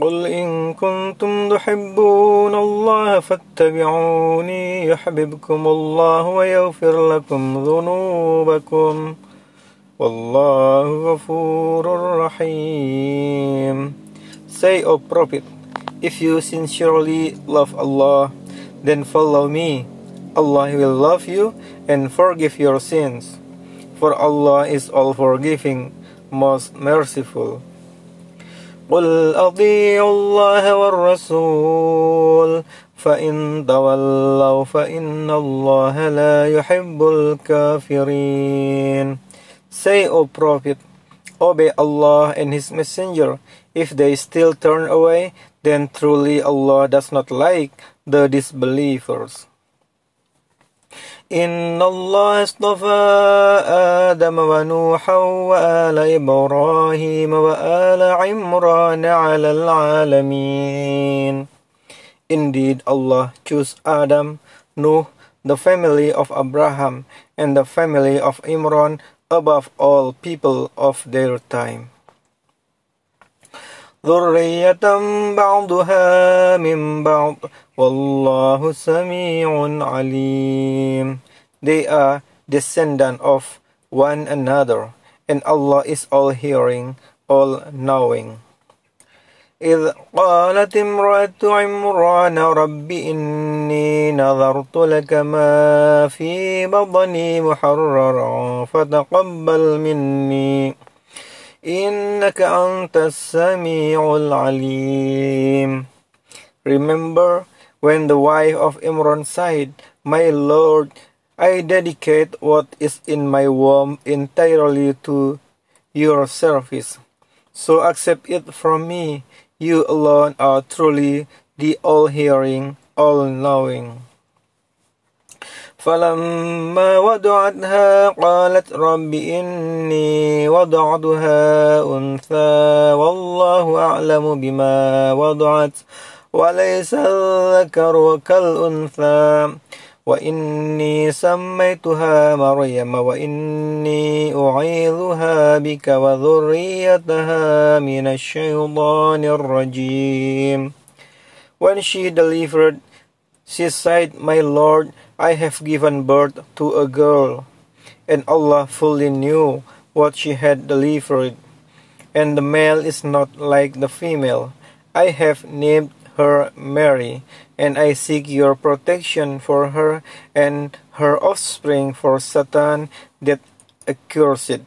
قل إن كنتم تحبون الله فاتبعوني يحببكم الله ويغفر لكم ذنوبكم والله غفور رحيم Say, O Prophet, if you sincerely love Allah, then follow me. Allah will love you and forgive your sins. For Allah is all forgiving, most merciful. قل أطيعوا الله والرسول فإن تولوا فإن الله لا يحب الكافرين Say, O Prophet, obey Allah and His Messenger. If they still turn away, then truly Allah does not like the disbelievers. إن الله اصطفى آدم ونوحا وآل إبراهيم وآل عمران على العالمين Indeed, Allah chose Adam, Nuh, the family of Abraham, and the family of Imran above all people of their time. ذرية بعضها من بعض والله سميع عليم They are descendant of one another and Allah is all hearing, all knowing. إذ قالت امرأة عمران رب إني نظرت لك ما في بطني محررا فتقبل مني إنك أنت السميع العليم Remember when the wife of Imran said, My Lord, I dedicate what is in my womb entirely to your service. So accept it from me. You alone are truly the all-hearing, all-knowing. فلما وضعتها قالت رب إني وضعتها أنثى والله أعلم بما وضعت وليس الذكر كالأنثى وإني سميتها مريم وإني أعيذها بك وذريتها من الشيطان الرجيم. When she delivered, she said, My Lord, I have given birth to a girl, and Allah fully knew what she had delivered, and the male is not like the female. I have named her Mary, and I seek your protection for her and her offspring for Satan that accursed.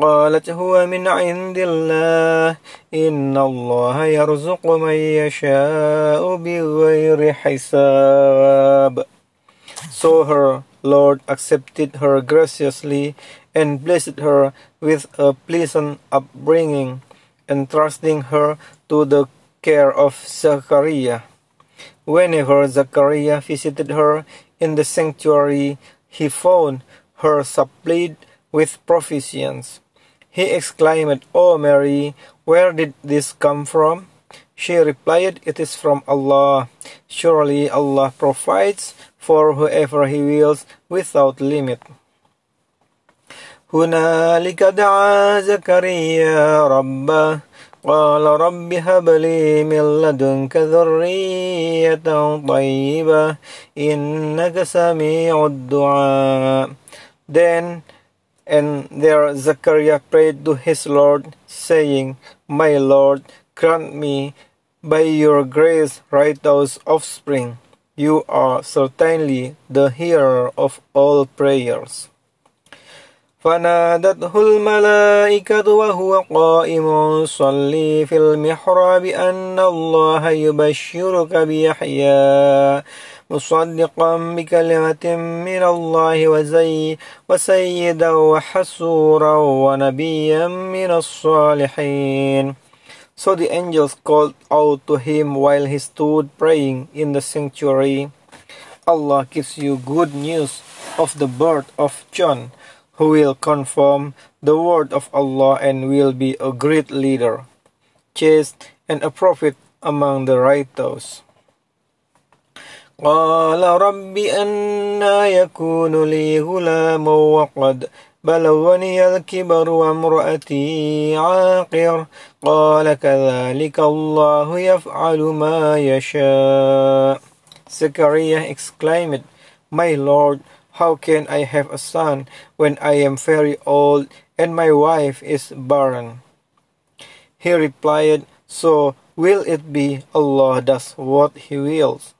قالت هو من عند الله إن الله يرزق من يشاء بغير حساب So her Lord accepted her graciously and blessed her with a pleasant upbringing entrusting her to the care of Zachariah. Whenever Zachariah visited her in the sanctuary, he found her supplied with provisions. He exclaimed, O Mary, where did this come from? She replied, It is from Allah. Surely Allah provides for whoever He wills without limit. هنالك دعا زكريا ربه قال رب هب لي من لدنك ذرية طيبة إنك سميع الدعاء Then and there Zechariah prayed to his Lord, saying, My Lord, grant me by your grace righteous offspring. You are certainly the hearer of all prayers. فنادته الملائكة وهو قائم صلي في المحراب أن الله يبشرك بيحيى مصدقا بكلمة من الله وزي وسيدا وحسورا ونبيا من الصالحين So the angels called out to him while he stood praying in the sanctuary. Allah gives you good news of the birth of John, who will confirm the word of Allah and will be a great leader, chaste and a prophet among the righteous. قال رب أنا يكون لي غلام وقد بلغني الكبر وامرأتي عاقر قال كذلك الله يفعل ما يشاء Zechariah exclaimed, My Lord, how can I have a son when I am very old and my wife is barren? He replied, So will it be, Allah does what He wills.